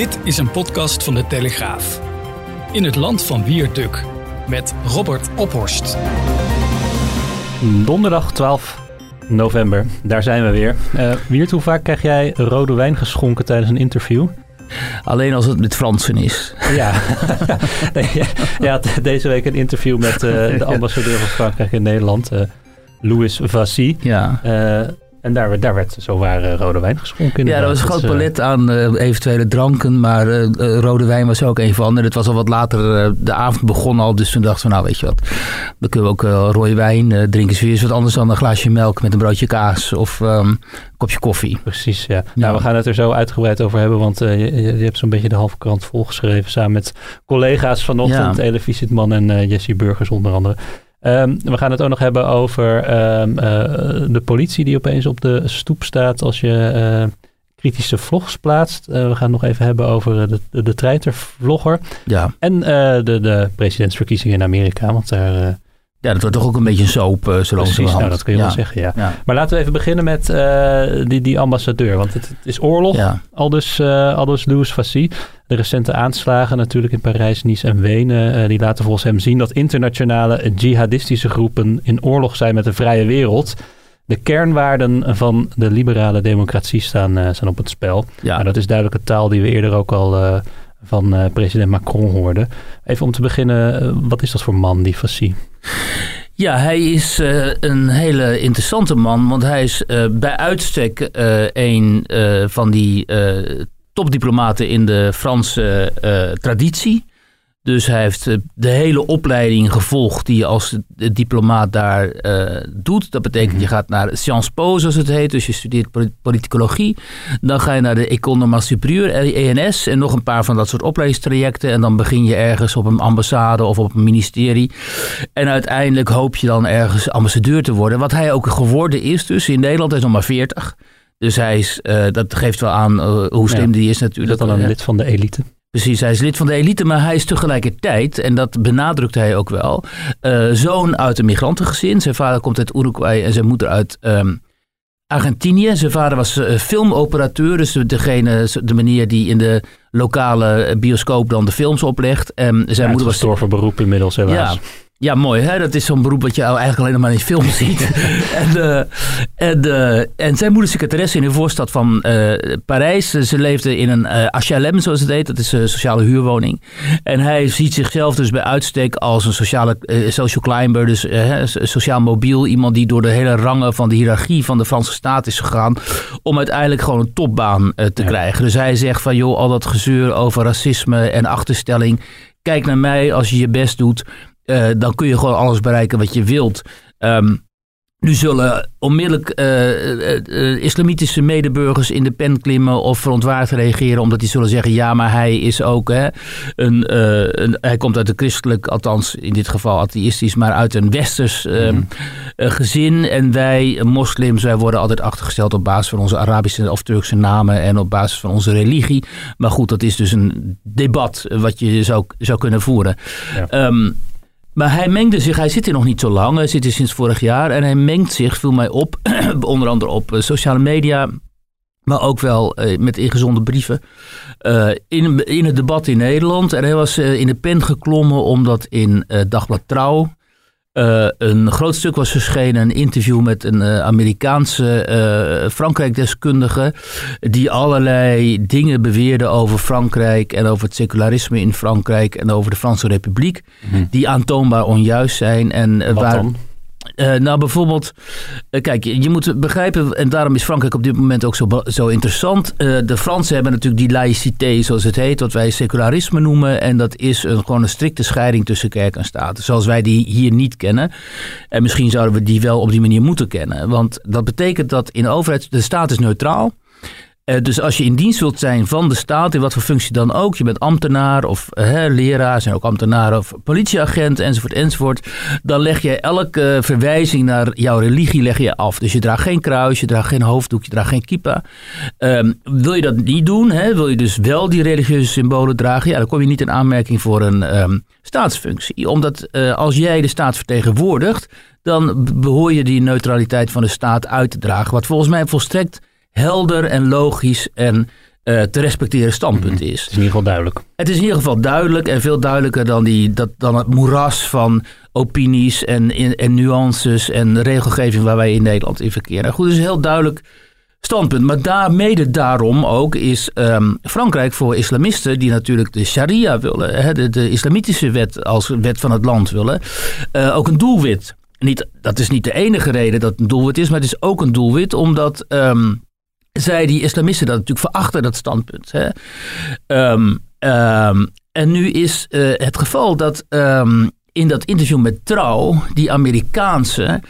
Dit is een podcast van de Telegraaf. In het land van Wierduk met Robert Ophorst. Donderdag 12 november, daar zijn we weer. Uh, Wiert, hoe vaak krijg jij rode wijn geschonken tijdens een interview? Alleen als het met Fransen is. Ja, nee, had deze week een interview met uh, de ambassadeur van Frankrijk in Nederland, uh, Louis Vassy. Ja. En daar, daar werd zowaar uh, rode wijn geschonken. Ja, dat was een groot palet aan uh, eventuele dranken. Maar uh, rode wijn was ook een van. En het was al wat later, de avond begon al. Dus toen dachten we, nou weet je wat. Dan kunnen we ook rode wijn drinken. Is weer eens wat anders dan een glaasje melk met een broodje kaas. Of um, een kopje koffie. Precies, ja. Nou, we gaan het er zo uitgebreid over hebben. Want je, je, hebt zo'n beetje de halve krant volgeschreven. Samen met collega's vanochtend. Ja. Elevisietman en Jessie Burgers onder andere. Um, we gaan het ook nog hebben over um, uh, de politie die opeens op de stoep staat als je uh, kritische vlogs plaatst. Uh, we gaan het nog even hebben over de, de, de treitervlogger. Ja. En de, de presidentsverkiezingen in Amerika, want daar... Ja, dat wordt toch ook een beetje een soap, uh, zo Precies, nou, dat kun je ja. wel zeggen, ja. ja. Maar laten we even beginnen met uh, die, die ambassadeur. Want het, het is oorlog, ja. aldus, uh, aldus Louis Fassi. De recente aanslagen natuurlijk in Parijs, Nice en Wenen... die laten volgens hem zien dat internationale jihadistische groepen... in oorlog zijn met de vrije wereld... De kernwaarden van de liberale democratie staan, staan op het spel. Ja. Nou, dat is duidelijk een taal die we eerder ook al van president Macron hoorden. Even om te beginnen, wat is dat voor man, die Fassi? Ja, hij is uh, een hele interessante man, want hij is uh, bij uitstek uh, een van die topdiplomaten in de Franse traditie. Dus hij heeft eh, de hele opleiding gevolgd die je als diplomaat daar uh, doet. Dat betekent mhm. je gaat naar Sciences Po zoals het heet. Dus je studeert politicologie. Dan ga je naar de École Normale Supérieure, ENS. En nog een paar van dat soort opleidingstrajecten. En dan begin je ergens op een ambassade of op een ministerie. En uiteindelijk hoop je dan ergens ambassadeur te worden. Wat hij ook geworden is dus. In Nederland is nog maar 40. Dus hij is, uh, dat geeft wel aan uh, hoe slim ja, die is natuurlijk. Is dat dan een lid van de elite? Precies, hij is lid van de elite, maar hij is tegelijkertijd, en dat benadrukt hij ook wel, uh, zoon uit een migrantengezin. Zijn vader komt uit Uruguay en zijn moeder uit um, Argentinië. Zijn vader was uh, filmoperateur, dus degene, de meneer die in de lokale bioscoop dan de films oplegt. En zijn ja, moeder was. gestorven beroep inmiddels, helaas. Ja. Ja, mooi. Hè? Dat is zo'n beroep wat je eigenlijk alleen nog maar in film ziet. en, uh, en, uh, en zijn moeder secretaresse in de voorstad van uh, Parijs. Ze leefde in een HLM, zoals het heet. Dat is een sociale huurwoning. En hij ziet zichzelf dus bij uitstek als een sociale, social climber. Dus sociaal mobiel. Iemand die door de hele rangen van de hiërarchie van de Franse staat is gegaan. Om uiteindelijk gewoon een topbaan te ja. krijgen. Dus hij zegt van joh, al dat gezeur over racisme en achterstelling. Kijk naar mij als je je best doet. Uh, dan kun je gewoon alles bereiken wat je wilt. Um, nu zullen onmiddellijk uh, uh, islamitische medeburgers in de pen klimmen of verontwaardigd reageren, omdat die zullen zeggen: ja, maar hij is ook hè, een, een, Hij komt uit een christelijk, althans in dit geval atheïstisch, maar uit een westers mm. gezin. En wij, moslims, wij worden altijd achtergesteld op basis van onze Arabische of Turkse namen en op basis van onze religie. Maar goed, dat is dus een debat wat je zou, zou kunnen voeren. Ja. Um, maar hij mengde zich, hij zit hier nog niet zo lang, hij zit hier sinds vorig jaar. En hij mengt zich, viel mij op, onder andere op sociale media, maar ook wel uh, met ingezonde brieven, uh, in, in het debat in Nederland. En hij was uh, in de pen geklommen omdat in Dagblad Trouw uh, een groot stuk was verschenen, een interview met een uh, Amerikaanse uh, Frankrijk-deskundige, die allerlei dingen beweerde over Frankrijk en over het secularisme in Frankrijk en over de Franse Republiek, mm. die aantoonbaar onjuist zijn. En, Wat waar, dan? Uh, nou, bijvoorbeeld, uh, kijk, je moet begrijpen, en daarom is Frankrijk op dit moment ook zo, zo interessant. Uh, de Fransen hebben natuurlijk die laïcité, zoals het heet, wat wij secularisme noemen. En dat is een, gewoon een strikte scheiding tussen kerk en staat, zoals wij die hier niet kennen. En misschien zouden we die wel op die manier moeten kennen. Want dat betekent dat in de overheid, de staat is neutraal. Uh, dus als je in dienst wilt zijn van de staat, in wat voor functie dan ook, je bent ambtenaar of uh, leraar, zijn ook ambtenaren of politieagent enzovoort enzovoort, dan leg je elke verwijzing naar jouw religie leg je af. Dus je draagt geen kruis, je draagt geen hoofddoek, je draagt geen kippa. Um, wil je dat niet doen, hè, wil je dus wel die religieuze symbolen dragen, ja, dan kom je niet in aanmerking voor een um, staatsfunctie. Omdat als jij de staat vertegenwoordigt, dan behoor je die neutraliteit van de staat uit te dragen. Wat volgens mij volstrekt helder en logisch en te respecteren standpunt is. Het is in ieder geval duidelijk. Het is in ieder geval duidelijk en veel duidelijker dan, die, dat, dan het moeras van opinies en, en nuances en regelgeving waar wij in Nederland in verkeren. Goed, het is een heel duidelijk standpunt. Maar daar, mede daarom ook is um, Frankrijk voor islamisten die natuurlijk de sharia willen, hè, de, de, islamitische wet als wet van het land willen, uh, ook een doelwit. Niet, dat is niet de enige reden dat het een doelwit is, maar het is ook een doelwit omdat um, zij, die islamisten, dat natuurlijk verachten, dat standpunt. Hè. Um, en nu is uh, het geval dat in dat interview met Trouw, die Amerikaanse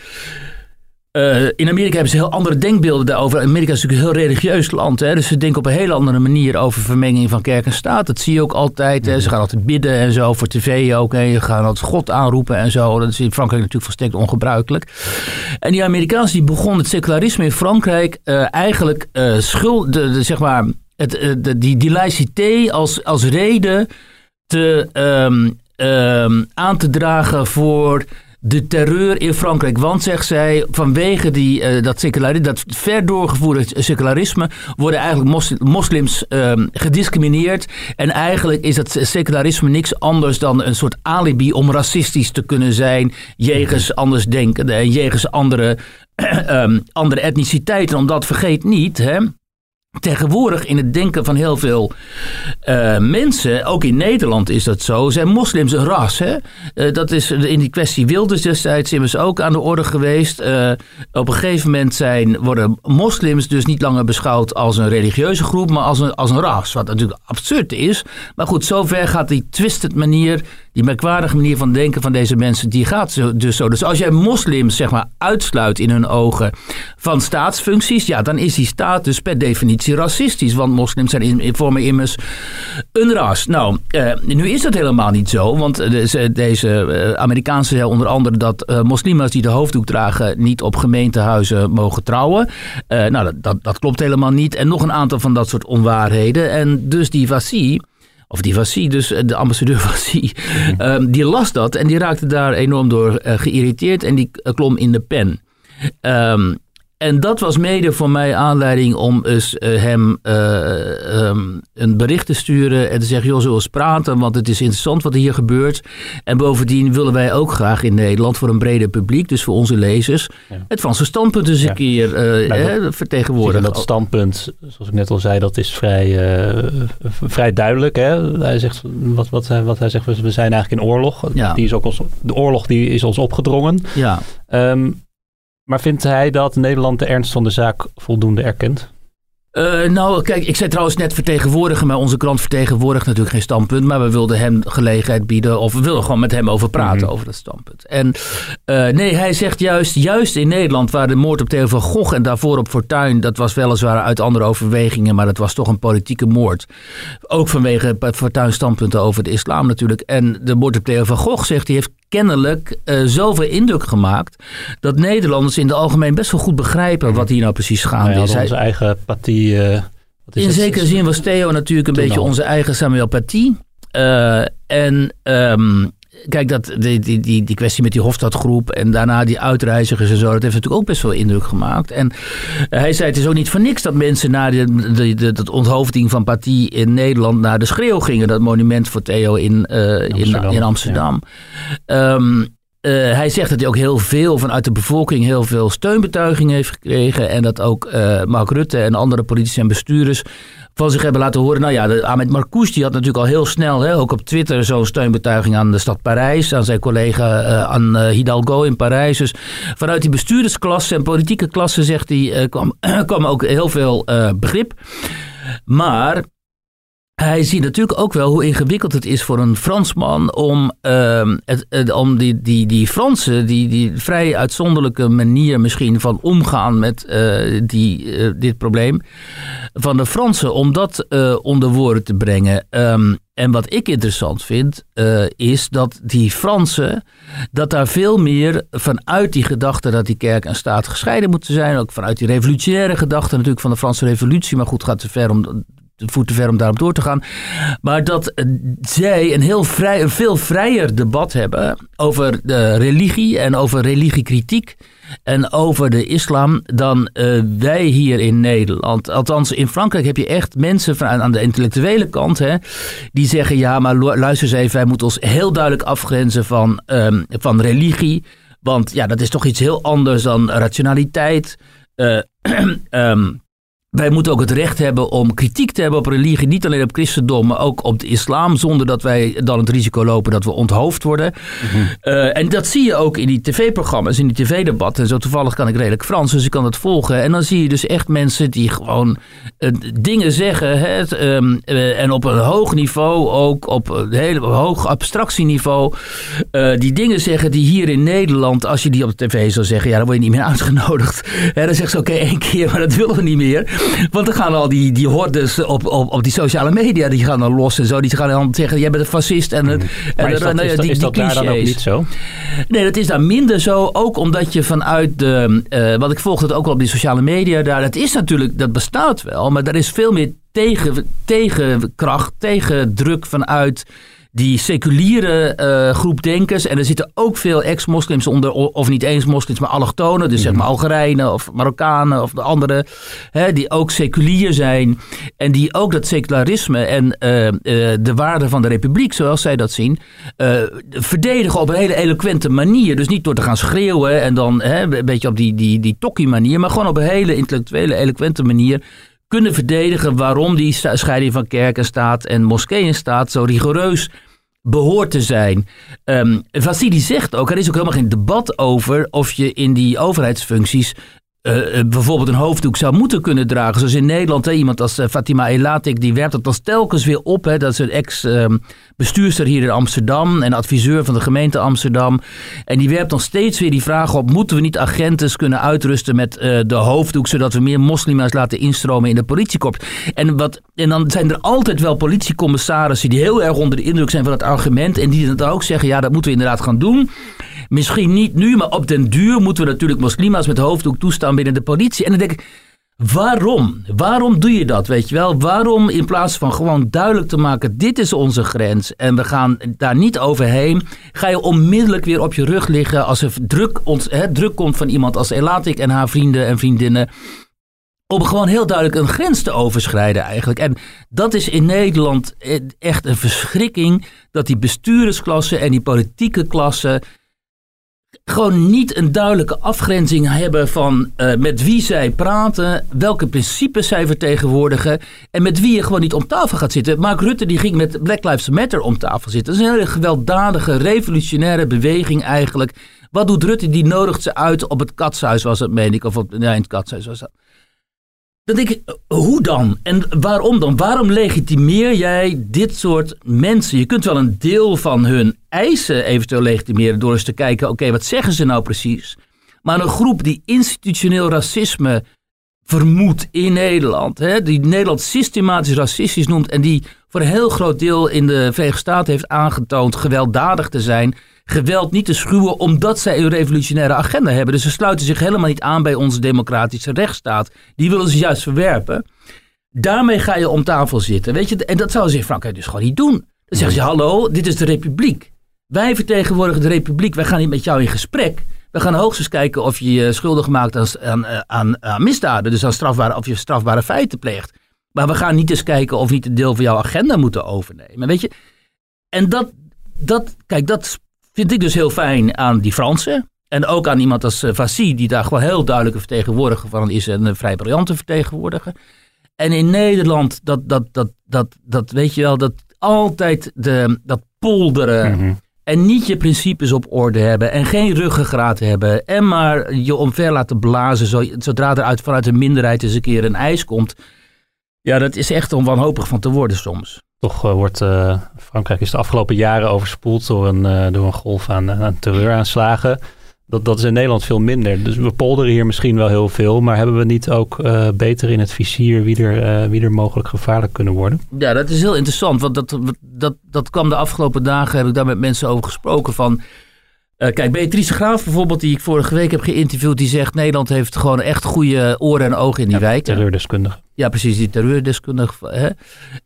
uh, in Amerika hebben ze heel andere denkbeelden daarover. Amerika is natuurlijk een heel religieus land. Hè? Dus ze denken op een hele andere manier over vermenging van kerk en staat. Dat zie je ook altijd. Ze gaan altijd bidden en zo, voor tv ook. Hè? Je gaat altijd God aanroepen en zo. Dat is in Frankrijk natuurlijk volstrekt ongebruikelijk. En die Amerikaanse die begon het secularisme in Frankrijk uh, eigenlijk uh, schuld, de, zeg maar, het, die, die laïcité als, als reden te, um, um, aan te dragen voor de terreur in Frankrijk. Want, zegt zij, vanwege die, uh, dat, secularisme, dat ver doorgevoerde secularisme worden eigenlijk moslims um, gediscrimineerd. En eigenlijk is dat secularisme niks anders dan een soort alibi om racistisch te kunnen zijn jegens andersdenkenden en jegens andere, um, andere etniciteiten. Omdat vergeet niet, hè, Tegenwoordig in het denken van heel veel uh, mensen, ook in Nederland is dat zo, zijn moslims een ras. Hè? Uh, dat is in die kwestie Wilders destijds immers ook aan de orde geweest. Uh, op een gegeven moment zijn, worden moslims dus niet langer beschouwd als een religieuze groep, maar als een, als een ras. Wat natuurlijk absurd is. Maar goed, zover gaat die twisted manier die merkwaardige manier van denken van deze mensen, die gaat dus zo. Dus als jij moslims zeg maar uitsluit in hun ogen van staatsfuncties, ja, dan is die staat dus per definitie racistisch. Want moslims zijn in, vormen immers een ras. Nou, eh, nu is dat helemaal niet zo, want deze, uh, Amerikaanse zeggen onder andere dat uh, moslims die de hoofddoek dragen niet op gemeentehuizen mogen trouwen. Nou, dat, dat, dat, klopt helemaal niet. En nog een aantal van dat soort onwaarheden. En dus die Vassi of die Vassi, dus eh, de ambassadeur Vassi, um, die las dat en die raakte daar enorm door uh, geïrriteerd en die uh, klom in de pen. Um, en dat was mede voor mij aanleiding om eens uh, hem uh, um, een bericht te sturen en te zeggen: joh, zullen we eens praten, want het is interessant wat er hier gebeurt. En bovendien willen wij ook graag in Nederland voor een breder publiek, dus voor onze lezers, ja. het Franse standpunt eens ja. een keer uh, nou, hè, vertegenwoordigen. Dat standpunt, zoals ik net al zei, dat is vrij, vrij duidelijk. Hè? Hij zegt, wat, wat, wat hij zegt, we zijn eigenlijk in oorlog. Ja. Die is ook ons, de oorlog die is ons opgedrongen. Ja. Um, maar vindt hij dat Nederland de ernst van de zaak voldoende erkent? Uh, nou, kijk, ik zei trouwens net vertegenwoordigen, maar onze krant vertegenwoordigt natuurlijk geen standpunt. Maar we wilden hem gelegenheid bieden, of we wilden gewoon met hem over praten, mm -hmm. over dat standpunt. En uh, nee, hij zegt juist, juist in Nederland, waar de moord op Theo van Gogh en daarvoor op Fortuin, dat was weliswaar uit andere overwegingen, maar dat was toch een politieke moord. Ook vanwege Fortuin standpunten over de islam natuurlijk. En de moord op Theo van Gogh, zegt hij, heeft kennelijk uh, zoveel indruk gemaakt dat Nederlanders in het algemeen best wel goed begrijpen wat hier nou precies gaande nou is. Onze eigen. Uh, in zekere zin was Theo natuurlijk een beetje onze eigen Samuel. Uh, en um, kijk, dat, die, die, die, die kwestie met die Hofstadgroep en daarna die uitreizigers en zo, dat heeft natuurlijk ook best wel indruk gemaakt. En hij zei, het is ook niet voor niks dat mensen na de, de, de, de onthoofding van Paty in Nederland naar de Schreeuw gingen, dat monument voor Theo in, uh, in Amsterdam. In, in Amsterdam. Ja. Um, uh, hij zegt dat hij ook heel veel vanuit de bevolking heel veel steunbetuiging heeft gekregen. En dat ook uh, Mark Rutte en andere politici en bestuurders van zich hebben laten horen. Nou ja, de, Ahmed Marcouch die had natuurlijk al heel snel, hè, ook op Twitter, zo'n steunbetuiging aan de stad Parijs. Aan zijn collega uh, aan Hidalgo in Parijs. Dus vanuit die bestuurdersklasse en politieke klasse, zegt hij, kwam, kwam ook heel veel begrip. Maar hij ziet natuurlijk ook wel hoe ingewikkeld het is voor een Fransman om, uh, het, om die, die, die Fransen, die, die vrij uitzonderlijke manier misschien van omgaan met uh, die, uh, dit probleem, van de Fransen, om dat onder woorden te brengen. Um, en wat ik interessant vind, is dat die Fransen, dat daar veel meer vanuit die gedachte dat die kerk en staat gescheiden moeten zijn, ook vanuit die revolutionaire gedachte natuurlijk van de Franse revolutie, maar goed, gaat te ver om voet te ver om daarop door te gaan. Maar dat zij een, heel vrij, een veel vrijer debat hebben over de religie en over religiekritiek en over de islam dan uh, wij hier in Nederland. Althans, in Frankrijk heb je echt mensen van, aan de intellectuele kant hè, die zeggen: ja, maar luister eens even, wij moeten ons heel duidelijk afgrenzen van, um, van religie. Want ja, dat is toch iets heel anders dan rationaliteit. Uh, wij moeten ook het recht hebben om kritiek te hebben op religie. Niet alleen op christendom, maar ook op de islam. Zonder dat wij dan het risico lopen dat we onthoofd worden. Mhm. Eh, en dat zie je ook in die tv-programma's, in die tv-debatten. Zo toevallig kan ik redelijk Frans, dus ik kan het volgen. En dan zie je dus echt mensen die gewoon uh, dingen zeggen. Hè, ehm, uh, en op een hoog niveau, ook op een hele hoog abstractieniveau. die dingen zeggen die hier in Nederland, als je die op de tv zou zeggen, ja, dan word je niet meer uitgenodigd. Hè, dan zegt ze oké, één keer, maar dat willen we niet meer. Want dan gaan al die, die hordes op, op, op die sociale media, die gaan dan los en zo. Die gaan dan zeggen, jij bent een fascist. En, en, maar is dat, nou, die, is dat daar dan ook niet zo? Nee, dat is daar minder zo. Ook omdat je vanuit de, uh, wat ik volg het ook wel op die sociale media daar. Dat is natuurlijk, dat bestaat wel. Maar er is veel meer tegen, tegenkracht, tegendruk vanuit die seculiere uh, groep denkers. En er zitten ook veel ex-moslims onder, of niet eens moslims, maar allochtonen. Dus zeg maar mhm. Algerijnen of Marokkanen of de anderen. Hè, die ook seculier zijn. En die ook dat secularisme en uh, uh, de waarden van de republiek, zoals zij dat zien, verdedigen op een hele eloquente manier. Dus niet door te gaan schreeuwen en dan hè, een beetje op die, die, die tokkie manier. Maar gewoon op een hele intellectuele, eloquente manier kunnen verdedigen waarom die scheiding van kerk en staat en moskeeën staat zo rigoureus behoort te zijn. Um, Vassili zegt ook, er is ook helemaal geen debat over of je in die overheidsfuncties uh, bijvoorbeeld een hoofddoek zou moeten kunnen dragen. Zoals in Nederland, hè, iemand als uh, Fatima Elatik, die werpt dat dan telkens weer op. Hè, dat is een ex-bestuurster hier in Amsterdam en adviseur van de gemeente Amsterdam. En die werpt dan steeds weer die vraag op, moeten we niet agenten kunnen uitrusten met de hoofddoek, zodat we meer moslima's laten instromen in de politiekorps. En, wat, en dan zijn er altijd wel politiecommissarissen die heel erg onder de indruk zijn van het argument en die dan ook zeggen, ja, dat moeten we inderdaad gaan doen. Misschien niet nu, maar op den duur moeten we natuurlijk moslima's met hoofddoek toestaan binnen de politie. En dan denk ik, waarom? Waarom doe je dat, weet je wel? Waarom in plaats van gewoon duidelijk te maken, dit is onze grens en we gaan daar niet overheen, ga je onmiddellijk weer op je rug liggen als er druk, hè, druk komt van iemand als Elatik en haar vrienden en vriendinnen om gewoon heel duidelijk een grens te overschrijden eigenlijk. En dat is in Nederland e-, echt een verschrikking dat die bestuurdersklasse en die politieke klasse gewoon niet een duidelijke afgrenzing hebben van uh, met wie zij praten, welke principes zij vertegenwoordigen en met wie je gewoon niet om tafel gaat zitten. Mark Rutte die ging met Black Lives Matter om tafel zitten. Dat is een hele gewelddadige, revolutionaire beweging eigenlijk. Wat doet Rutte? Die nodigt ze uit op het katshuis was het, meen ik. Of op, ja, in het katshuis was dat. Dan ik, hoe dan? En waarom dan? Waarom legitimeer jij dit soort mensen? Je kunt wel een deel van hun eisen eventueel legitimeren door eens te kijken, oké, wat zeggen ze nou precies? Maar een groep die institutioneel racisme vermoedt in Nederland, hè, die Nederland systematisch racistisch noemt en die voor een heel groot deel in de Verenigde Staten heeft aangetoond gewelddadig te zijn, geweld niet te schuwen omdat zij een revolutionaire agenda hebben. Dus ze sluiten zich helemaal niet aan bij onze democratische rechtsstaat. Die willen ze juist verwerpen. Daarmee ga je om tafel zitten. Weet je? En dat zouden ze in Frankrijk dus gewoon niet doen. Dan zeggen ze: Hallo, dit is de Republiek. Wij vertegenwoordigen de Republiek. Wij gaan niet met jou in gesprek. We gaan hoogstens kijken of je je schuldig maakt aan, aan, aan, misdaden. Dus aan strafbare, of je strafbare feiten pleegt. Maar we gaan niet eens kijken of niet een deel van jouw agenda moeten overnemen. Weet je? En dat, dat, kijk, dat vind ik dus heel fijn aan die Fransen. En ook aan iemand als uh, Fassi, die daar gewoon heel duidelijk vertegenwoordiger van is. En een vrij briljante vertegenwoordiger. En in Nederland, dat, dat, dat, dat, dat weet je wel, dat altijd de, dat polderen. Mhm. En niet je principes op orde hebben. En geen ruggengraat hebben. En maar je omver laten blazen. Zodra er uit, vanuit een minderheid eens een keer een ijs komt. Ja, dat is echt om wanhopig van te worden soms. Toch uh, wordt uh, Frankrijk is de afgelopen jaren overspoeld door een, uh, door een golf aan, aan terreuraanslagen. Dat, dat is in Nederland veel minder. Dus we polderen hier misschien wel heel veel. Maar hebben we niet ook beter in het vizier wie er, wie er mogelijk gevaarlijk kunnen worden? Ja, dat is heel interessant. Want dat, dat, dat kwam de afgelopen dagen, heb ik daar met mensen over gesproken. Van Uh, kijk, Beatrice Graaf bijvoorbeeld, die ik vorige week heb geïnterviewd, die zegt Nederland heeft gewoon echt goede oren en ogen in die ja, wijken. Terreurdeskundige. Ja, precies, die terreurdeskundige.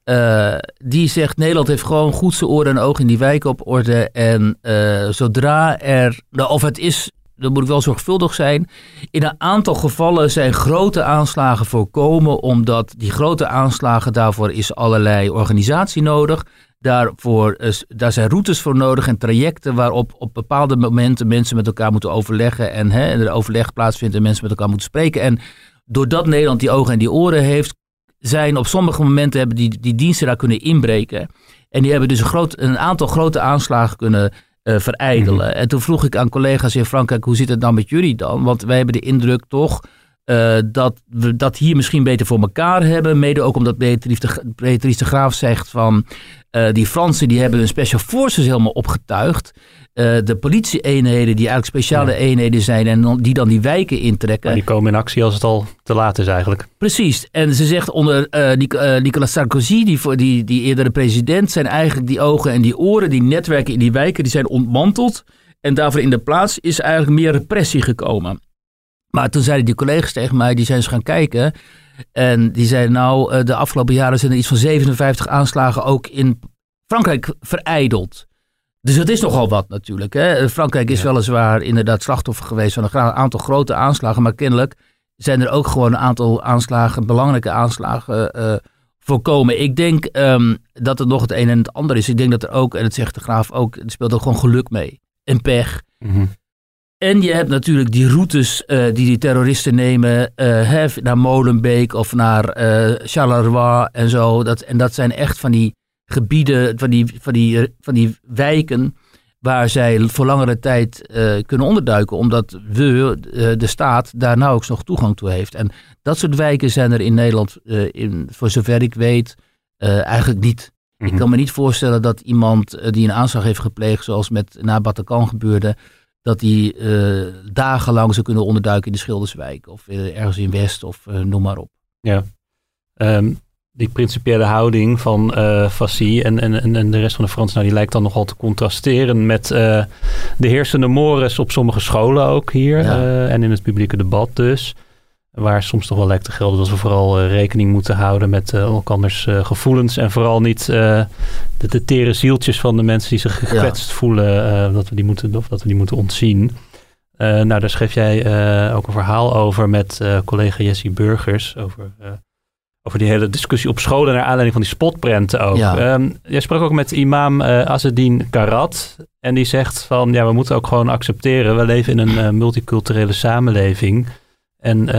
Hè? Uh, die zegt Nederland heeft gewoon goed zijn oren en ogen in die wijken op orde. En uh, zodra er, nou, of het is, dan moet ik wel zorgvuldig zijn. In een aantal gevallen zijn grote aanslagen voorkomen, omdat die grote aanslagen, daarvoor is allerlei organisatie nodig. Daarvoor, daar zijn routes voor nodig en trajecten waarop op bepaalde momenten mensen met elkaar moeten overleggen en hè, er overleg plaatsvindt en mensen met elkaar moeten spreken. En doordat Nederland die ogen en die oren heeft, zijn op sommige momenten hebben die, die diensten daar kunnen inbreken. En die hebben dus een, groot, een aantal grote aanslagen kunnen uh, verijdelen. Mhm. En toen vroeg ik aan collega's in Frankrijk, hoe zit het dan met jullie dan? Want wij hebben de indruk toch uh, dat we dat hier misschien beter voor elkaar hebben. Mede ook omdat Beatrice de Graaf zegt van uh, die Fransen die hebben hun special forces helemaal opgetuigd. Uh, de politie-eenheden die eigenlijk speciale eenheden zijn en die dan die wijken intrekken. Maar die komen in actie als het al te laat is eigenlijk. Precies. En ze zegt onder Nicolas Sarkozy, die, die, die eerdere president, zijn eigenlijk die ogen en die oren, die netwerken in die wijken, die zijn ontmanteld. En daarvoor in de plaats is eigenlijk meer repressie gekomen. Maar toen zeiden die collega's tegen mij, die zijn eens gaan kijken. En die zeiden nou, eh, de afgelopen jaren zijn er iets van 57 aanslagen ook in Frankrijk vereideld. Dus dat is nogal wat natuurlijk. Hè? Frankrijk is weliswaar inderdaad slachtoffer geweest van een aantal grote aanslagen. Maar kennelijk zijn er ook gewoon een aantal aanslagen, belangrijke aanslagen uh, voorkomen. Ik denk um, dat het nog het een en het ander is. Ik denk dat er ook, en het zegt de graaf ook, er speelt ook gewoon geluk mee. En pech. Mm en je hebt natuurlijk die routes uh, die die terroristen nemen uh, naar Molenbeek of naar uh, Charleroi en zo. Dat, en dat zijn echt van die gebieden, van die, van die, van die wijken waar zij voor langere tijd kunnen onderduiken. Omdat we, de staat, daar nauwelijks nog toegang toe heeft. En dat soort wijken zijn er in Nederland, in, voor zover ik weet, eigenlijk niet. Ik mhm. kan me niet voorstellen dat iemand die een aanslag heeft gepleegd, zoals met na Bataclan gebeurde dat die uh, dagenlang zou kunnen onderduiken in de Schilderswijk of uh, ergens in West of uh, noem maar op. Ja, um, die principiële houding van uh, Fassi en, en, en de rest van de Fransen, nou, die lijkt dan nogal te contrasteren met de heersende mores op sommige scholen ook hier ja. en in het publieke debat dus. Waar soms toch wel lijkt te gelden dat we vooral uh, rekening moeten houden met uh, elkanders uh, gevoelens. En vooral niet de, de, tere zieltjes van de mensen die zich gekwetst voelen, dat, we die moeten, of dat we die moeten ontzien. nou, daar schreef jij ook een verhaal over met collega Jessie Burgers. Over, over die hele discussie op scholen naar aanleiding van die spotprenten ook. Ja. Um, jij sprak ook met imam Azedin Karat. En die zegt van, ja, we moeten ook gewoon accepteren. We leven in een multiculturele samenleving. En uh,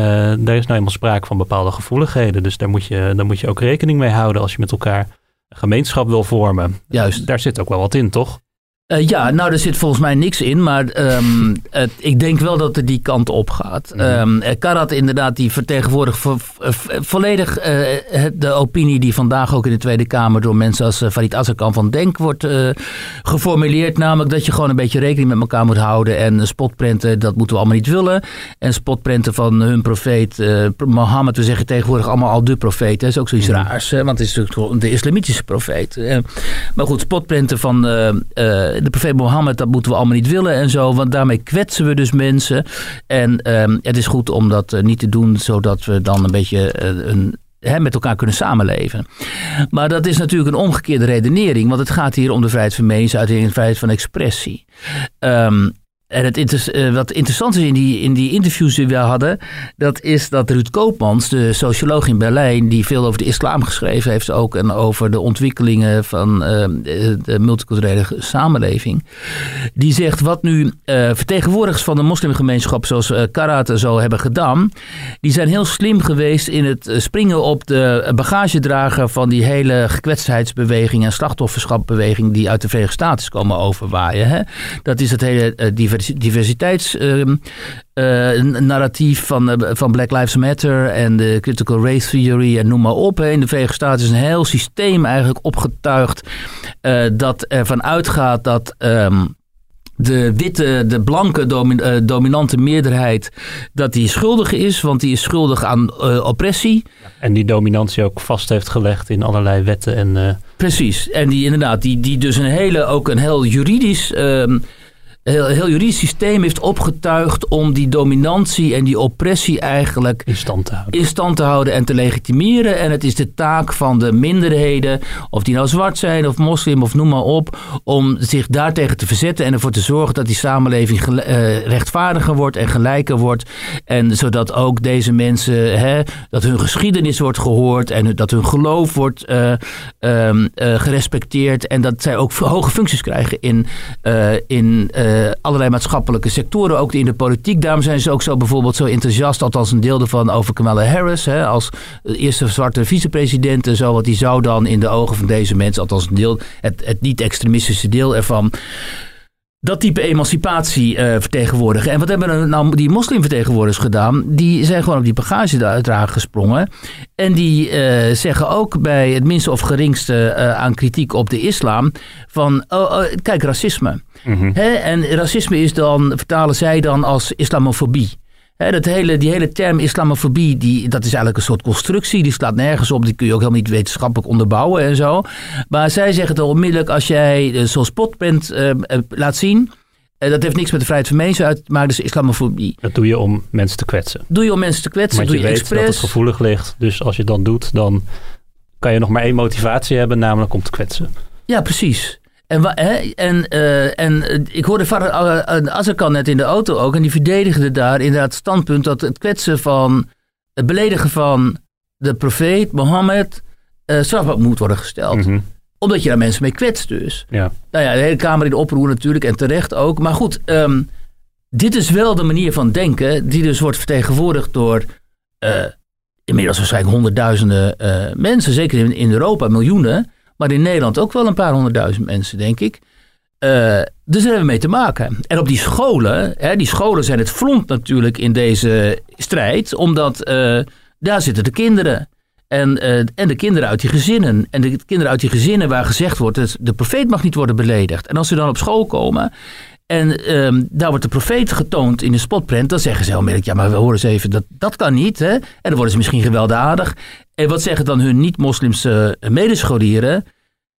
daar is nou eenmaal sprake van bepaalde gevoeligheden. Dus daar moet, je, daar moet je ook rekening mee houden als je met elkaar een gemeenschap wil vormen. Juist. Daar zit ook wel wat in, toch? Uh, ja, nou, er zit volgens mij niks in, maar um, het, ik denk wel dat het die kant op gaat. Mm -hmm. um, Karat inderdaad, die vertegenwoordigt vo volledig uh, de opinie die vandaag ook in de Tweede Kamer door mensen als Farid Azarkan van Denk wordt geformuleerd. Namelijk dat je gewoon een beetje rekening met elkaar moet houden. En spotprenten, dat moeten we allemaal niet willen. En spotprenten van hun profeet Mohammed, we zeggen tegenwoordig allemaal al de profeet. Dat is ook zoiets -hmm. raars, hè? want het is natuurlijk de islamitische profeet. maar goed, spotprenten van de profeet Mohammed, dat moeten we allemaal niet willen en zo. Want daarmee kwetsen we dus mensen. En um, het is goed om dat uh, niet te doen, zodat we dan een beetje uh, een met elkaar kunnen samenleven. Maar dat is natuurlijk een omgekeerde redenering, want het gaat hier om de vrijheid van meningsuiting en de vrijheid van expressie. Um, en het uh, wat interessant is in die, in die interviews die we hadden, dat is dat Ruud Koopmans, de socioloog in Berlijn, die veel over de islam geschreven heeft ook en over de ontwikkelingen van uh, de multiculturele samenleving, die zegt wat nu uh, vertegenwoordigers van de moslimgemeenschap zoals uh, Karat zo hebben gedaan, die zijn heel slim geweest in het springen op de bagagedrager van die hele gekwetstheidsbeweging en slachtofferschapbeweging die uit de Verenigde Staten komen overwaaien. Hè? Dat is het hele diversiteit diversiteitsnarratief ehm, uh, van, uh, van Black Lives Matter en de critical race theory en noem maar op. Hè. In de Verenigde Staten is een heel systeem eigenlijk opgetuigd uh, dat ervan uitgaat dat. Um, de witte, de blanke dominante meerderheid, dat die schuldig is, want die is schuldig aan uh, oppressie. En die dominantie ook vast heeft gelegd in allerlei wetten en. Uh... Precies. En die inderdaad, die, die dus een hele, ook een heel juridisch. Uh, heel, heel juridisch systeem heeft opgetuigd om die dominantie en die oppressie eigenlijk in stand, te houden. in stand te houden en te legitimeren. En het is de taak van de minderheden, of die nou zwart zijn of moslim of noem maar op, om zich daartegen te verzetten en ervoor te zorgen dat die samenleving uh, rechtvaardiger wordt en gelijker wordt. En zodat ook deze mensen, hè, dat hun geschiedenis wordt gehoord en dat hun geloof wordt uh, um, uh, gerespecteerd en dat zij ook hoge functies krijgen in, in allerlei maatschappelijke sectoren, ook in de politiek. Daarom zijn ze ook zo bijvoorbeeld zo enthousiast, althans een deel ervan, over Kamala Harris. Hè, als eerste zwarte vicepresident en zo. Want die zou dan in de ogen van deze mensen, althans een deel, het, het niet-extremistische deel ervan dat type emancipatie uh, vertegenwoordigen. En wat hebben nou die moslimvertegenwoordigers gedaan? Die zijn gewoon op die bagagedrager gesprongen. En die uh, zeggen ook bij het minste of geringste uh, aan kritiek op de islam van, oh, oh, kijk, racisme. Mm En racisme is dan, vertalen zij dan als islamofobie. He, dat hele, die hele term islamofobie, die, dat is eigenlijk een soort constructie. Die slaat nergens op. Die kun je ook helemaal niet wetenschappelijk onderbouwen en zo. Maar zij zeggen het onmiddellijk als jij zo'n spotprint uh, laat zien. Dat heeft niks met de vrijheid van mensen uit te maken. Dus islamofobie. Dat doe je om mensen te kwetsen. Doe je om mensen te kwetsen. Want doe je, je weet expres. dat het gevoelig ligt. Dus als je dat doet, dan kan je nog maar één motivatie hebben. Namelijk om te kwetsen. Ja, precies. En, hè, en, uh, en ik hoorde vader Azarkan net in de auto ook. En die verdedigde daar inderdaad het standpunt dat het kwetsen van. Het beledigen van de profeet Mohammed. Uh, strafbaar moet worden gesteld. Mm -hmm. Omdat je daar mensen mee kwetst dus. Ja. Nou ja, de hele Kamer in oproer natuurlijk. En terecht ook. Maar goed, um, dit is wel de manier van denken. Die dus wordt vertegenwoordigd door. Uh, inmiddels waarschijnlijk honderdduizenden mensen. Zeker in, in Europa, miljoenen. Maar in Nederland ook wel een paar honderdduizend mensen, denk ik. Uh, dus daar hebben we mee te maken. En op die scholen, hè, die scholen zijn het front natuurlijk in deze strijd, omdat uh, daar zitten de kinderen. En, uh, en de kinderen uit die gezinnen. En de kinderen uit die gezinnen waar gezegd wordt, dat de profeet mag niet worden beledigd. En als ze dan op school komen en um, daar wordt de profeet getoond in de spotprint, dan zeggen ze onmiddellijk, ja maar we horen eens even, dat, dat kan niet. Hè? En dan worden ze misschien gewelddadig. En wat zeggen dan hun niet-moslimse medescholieren?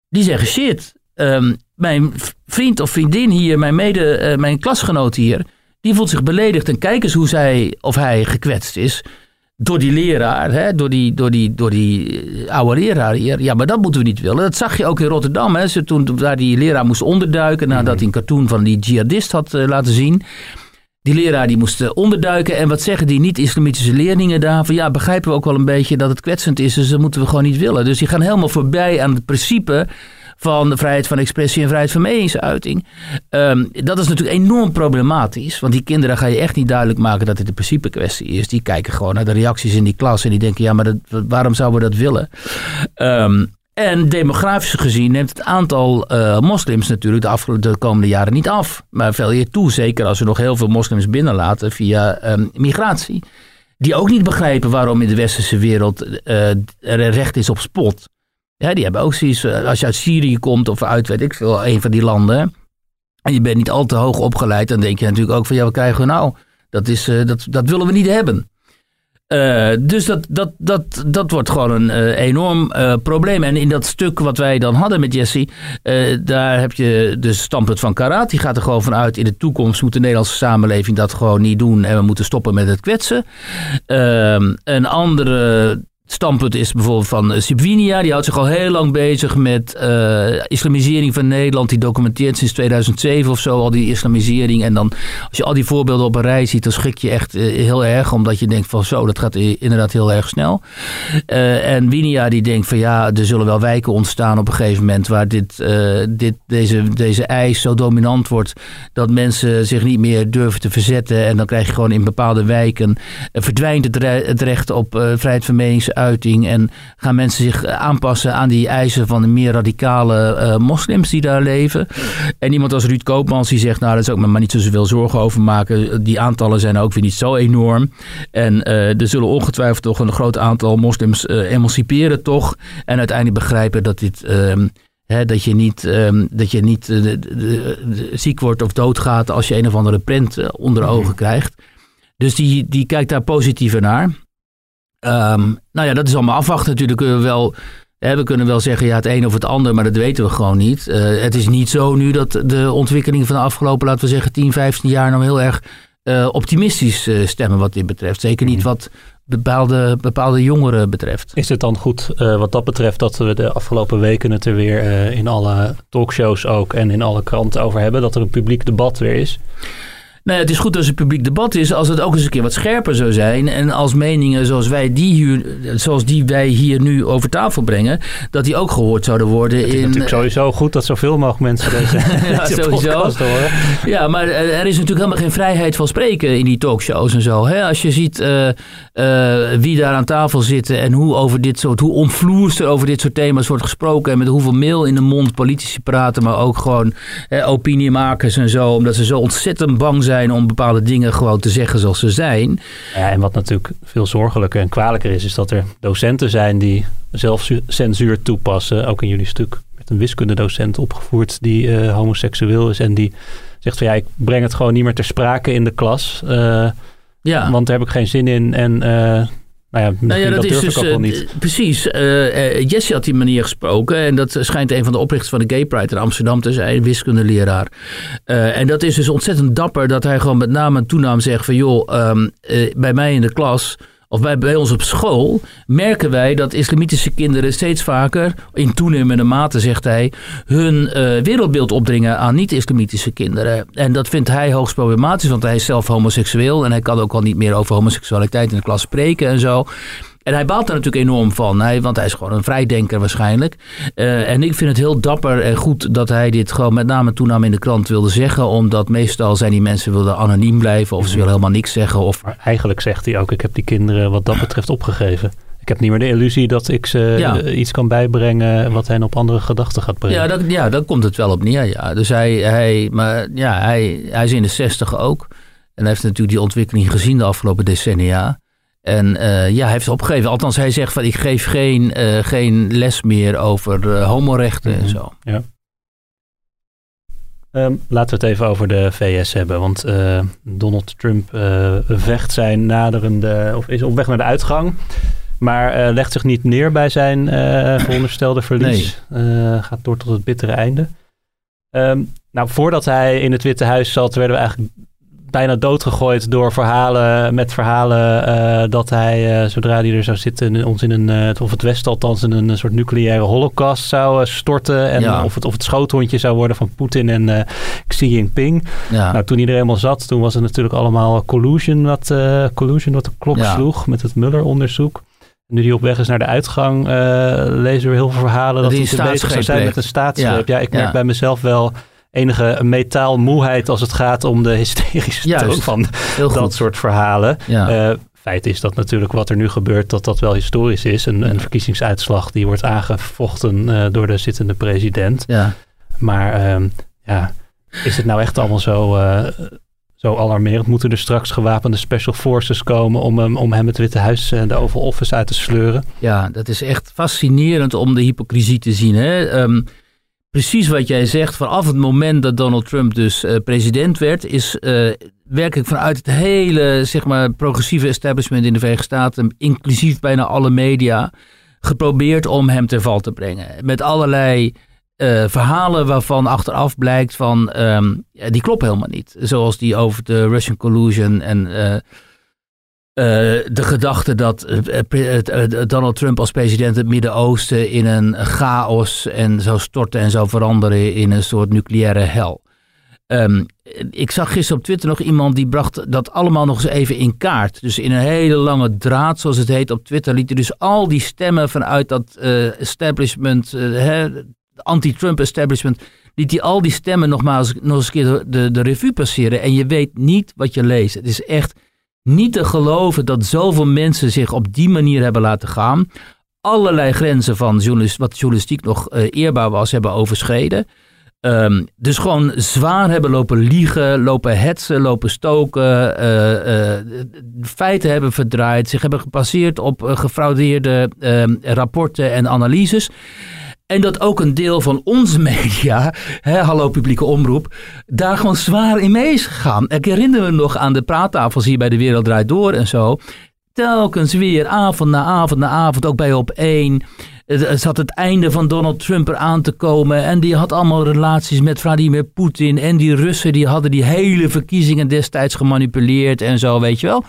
Die zeggen shit, um, mijn vriend of vriendin hier, mijn, mede, uh, mijn klasgenoot hier, die voelt zich beledigd. En kijk eens hoe zij of hij gekwetst is door die leraar, hè? Door, die, door, die, door die oude leraar hier. Ja, maar dat moeten we niet willen. Dat zag je ook in Rotterdam. Hè? Toen daar die leraar moest onderduiken nadat hij een cartoon van die jihadist had uh, laten zien. Die leraar die moest onderduiken. En wat zeggen die niet-islamitische leerlingen daar? Van ja, begrijpen we ook wel een beetje dat het kwetsend is. Dus dat moeten we gewoon niet willen. Dus die gaan helemaal voorbij aan het principe van de vrijheid van expressie en vrijheid van meningsuiting. Um, dat is natuurlijk enorm problematisch. Want die kinderen ga je echt niet duidelijk maken dat het een principe kwestie is. Die kijken gewoon naar de reacties in die klas en die denken, ja, maar waarom zouden we dat willen? Um, en demografisch gezien neemt het aantal uh, moslims natuurlijk de, afgelopen, de komende jaren niet af. Maar veel eer toe, zeker als we nog heel veel moslims binnenlaten via um, migratie. Die ook niet begrijpen waarom in de westerse wereld uh, er recht is op spot. Ja, die hebben ook zoiets, als je uit Syrië komt of uit, weet ik veel, een van die landen. En je bent niet al te hoog opgeleid, dan denk je natuurlijk ook van, ja, wat krijgen we nou? Dat, is, dat, dat willen we niet hebben. Uh, dus dat, dat, dat, dat wordt gewoon een uh, enorm uh, probleem. En in dat stuk wat wij dan hadden met Jesse, daar heb je dus standpunt van Karat. Die gaat er gewoon vanuit, in de toekomst moet de Nederlandse samenleving dat gewoon niet doen. En we moeten stoppen met het kwetsen. Ehm, een andere standpunt is bijvoorbeeld van Sibwinia. Die houdt zich al heel lang bezig met uh, islamisering van Nederland. Die documenteert sinds 2007 of zo al die islamisering. En dan als je al die voorbeelden op een rij ziet, dan schrik je echt uh, heel erg. Omdat je denkt van zo, dat gaat inderdaad heel erg snel. En Winia die denkt van ja, er zullen wel wijken ontstaan op een gegeven moment. Waar dit, dit, deze, deze eis zo dominant wordt dat mensen zich niet meer durven te verzetten. En dan krijg je gewoon in bepaalde wijken verdwijnt het, het recht op vrijheid van menings uiting en gaan mensen zich aanpassen aan die eisen van de meer radicale uh, moslims die daar leven. En iemand als Ruud Koopmans die zegt, nou daar zou ik me maar niet zo zoveel zorgen over maken. Die aantallen zijn ook weer niet zo enorm. En uh, er zullen ongetwijfeld toch een groot aantal moslims uh, emanciperen toch. En uiteindelijk begrijpen dat dit... He, dat je niet, um, dat je niet uh, de, de, de, ziek wordt of doodgaat als je een of andere prent uh, onder de ogen krijgt. Dus die, die kijkt daar positiever naar. Um, nou ja, dat is allemaal afwachten natuurlijk. Uh, wel we kunnen wel zeggen, ja, het een of het ander, maar dat weten we gewoon niet. het is niet zo nu dat de ontwikkeling van de afgelopen, laten we zeggen, 10, 15 jaar nou heel erg optimistisch stemmen wat dit betreft. Zeker niet mhm. wat bepaalde, bepaalde jongeren betreft. Is het dan goed wat dat betreft dat we de afgelopen weken het er weer in alle talkshows ook en in alle kranten over hebben, dat er een publiek debat weer is? Nou het is goed als er publiek debat is, als het ook eens een keer wat scherper zou zijn. En als meningen zoals, wij die, hier, zoals die wij hier nu over tafel brengen, dat die ook gehoord zouden worden. Het is in, natuurlijk sowieso goed dat zoveel mogelijk mensen deze, ja, sowieso. horen. Ja, maar er is natuurlijk helemaal geen vrijheid van spreken in die talkshows en zo. Hè? Als je ziet uh, uh, wie daar aan tafel zitten en hoe over dit soort, hoe omvloerst er over dit soort thema's wordt gesproken en met hoeveel mail in de mond politici praten, maar ook gewoon opiniemakers en zo, omdat ze zo ontzettend bang zijn om bepaalde dingen gewoon te zeggen zoals ze zijn. Ja, en wat natuurlijk veel zorgelijker en kwalijker is, is dat er docenten zijn die zelf censuur toepassen. Ook in jullie stuk met een wiskundedocent opgevoerd die uh, homoseksueel is en die zegt van ja, ik breng het gewoon niet meer ter sprake in de klas. Uh, ja. Want daar heb ik geen zin in en uh, nou ja, nou ja, dat, is dus, uh, niet. Precies. Uh, Jesse had die manier gesproken. En dat schijnt een van de oprichters van de Gay Pride in Amsterdam te zijn. Wiskundeleraar. Uh, en dat is dus ontzettend dapper dat hij gewoon met naam en toenaam zegt van... joh, um, bij mij in de klas of bij, bij ons op school, merken wij dat islamitische kinderen steeds vaker, in toenemende mate zegt hij, hun uh, wereldbeeld opdringen aan niet-islamitische kinderen. En dat vindt hij hoogst problematisch, want hij is zelf homoseksueel en hij kan ook al niet meer over homoseksualiteit in de klas spreken en zo. En hij baalt daar natuurlijk enorm van, hij, want hij is gewoon een vrijdenker waarschijnlijk. Uh, en ik vind het heel dapper en goed dat hij dit gewoon met name toename in de krant wilde zeggen. Omdat meestal zijn die mensen willen anoniem blijven of ze willen helemaal niks zeggen. Of... Maar eigenlijk zegt hij ook, ik heb die kinderen wat dat betreft opgegeven. Ik heb niet meer de illusie dat ik ze iets kan bijbrengen wat hen op andere gedachten gaat brengen. Ja, dat, ja, dan komt het wel op neer. Ja. Dus hij, hij, maar, ja, hij, hij is in de zestig ook. En hij heeft natuurlijk die ontwikkeling gezien de afgelopen decennia. En uh, ja, hij heeft opgegeven. Althans, hij zegt van ik geef geen, uh, geen les meer over uh, homorechten en mhm. zo. Ja. Um, laten we het even over de VS hebben. Want Donald Trump vecht zijn naderende, of is op weg naar de uitgang. Maar legt zich niet neer bij zijn veronderstelde verlies. Nee. gaat door tot het bittere einde. Um, nou, voordat hij in het Witte Huis zat, werden we eigenlijk bijna doodgegooid door verhalen, met verhalen uh, dat hij, uh, zodra hij er zou zitten, ons in een, uh, of het Westen althans, in een soort nucleaire holocaust zou storten. En of, het, of het schoothondje zou worden van Poetin en Xi Jinping. Ja. Nou, toen hij er eenmaal zat, toen was het natuurlijk allemaal collusion wat, collusion wat de klok sloeg met het Mueller-onderzoek. Nu hij op weg is naar de uitgang, lezen we heel veel verhalen dat, dat hij bezig zou zijn met een staatsgreep. Ja, ik merk bij mezelf wel enige metaalmoeheid als het gaat om de hysterische Juist, toon van dat soort verhalen. Ja. Uh, feit is dat natuurlijk wat er nu gebeurt, dat dat wel historisch is. Een, een verkiezingsuitslag die wordt aangevochten uh, door de zittende president. Ja. Maar uh, ja, is het nou echt allemaal zo, uh, zo alarmerend? Moeten er straks gewapende special forces komen om hem, om hem het Witte Huis en de Oval Office uit te sleuren? Ja, dat is echt fascinerend om de hypocrisie te zien. Hè? Um, precies wat jij zegt. Vanaf het moment dat Donald Trump dus uh, president werd, is uh, werkelijk vanuit het hele zeg maar, progressieve establishment in de Verenigde Staten, inclusief bijna alle media, geprobeerd om hem ter val te brengen. Met allerlei uh, verhalen waarvan achteraf blijkt van um, ja, die kloppen helemaal niet. Zoals die over de Russian collusion en uh, de gedachte dat uh, Donald Trump als president het Midden-Oosten in een chaos en zou storten en zou veranderen in een soort nucleaire hel. Um, ik zag gisteren op Twitter nog iemand die bracht dat allemaal nog eens even in kaart. Dus in een hele lange draad, zoals het heet op Twitter, liet hij dus al die stemmen vanuit dat establishment, anti-Trump establishment, liet hij al die stemmen nogmaals nog eens een keer de, de revue passeren. En je weet niet wat je leest. Het is echt niet te geloven dat zoveel mensen zich op die manier hebben laten gaan. Allerlei grenzen van wat journalistiek nog uh, eerbaar was, hebben overschreden. Um, dus gewoon zwaar hebben lopen liegen, lopen hetsen, lopen stoken, uh, uh, feiten hebben verdraaid, zich hebben gebaseerd op gefraudeerde ehm, rapporten en analyses. En dat ook een deel van onze media, hè, hallo publieke omroep, daar gewoon zwaar in mee is gegaan. Ik herinner me nog aan de praattafels hier bij de Wereld Draait Door en zo. Telkens weer, avond na avond na avond, ook bij op één. het zat het einde van Donald Trump eraan te komen. En die had allemaal relaties met Vladimir Poetin. En die Russen die hadden die hele verkiezingen destijds gemanipuleerd en zo, weet je wel.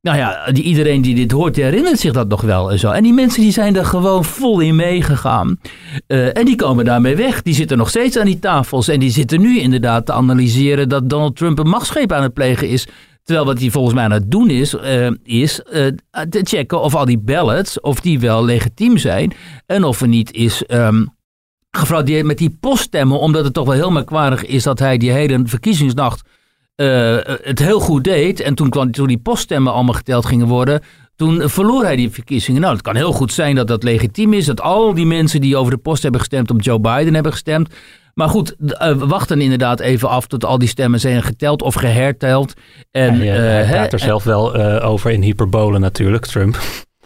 Nou ja, die, iedereen die dit hoort, herinnert zich dat nog wel en zo. En die mensen die zijn er gewoon vol in meegegaan. Uh, en die komen daarmee weg. Die zitten nog steeds aan die tafels. En die zitten nu inderdaad te analyseren dat Donald Trump een machtsgreep aan het plegen is. Terwijl wat hij volgens mij aan het doen is, uh, is uh, te checken of al die ballots, of die wel legitiem zijn. En of er niet is um, gefraudeerd met die poststemmen. Omdat het toch wel heel merkwaardig is dat hij die hele verkiezingsnacht uh, het heel goed deed. En toen, kwam, toen die poststemmen allemaal geteld gingen worden, toen verloor hij die verkiezingen. Nou, het kan heel goed zijn dat dat legitiem is. Dat al die mensen die over de post hebben gestemd op Joe Biden hebben gestemd. Maar goed, uh, we wachten inderdaad even af tot al die stemmen zijn geteld of geherteld. En, ja, hij praat er zelf wel over in hyperbolen natuurlijk, Trump.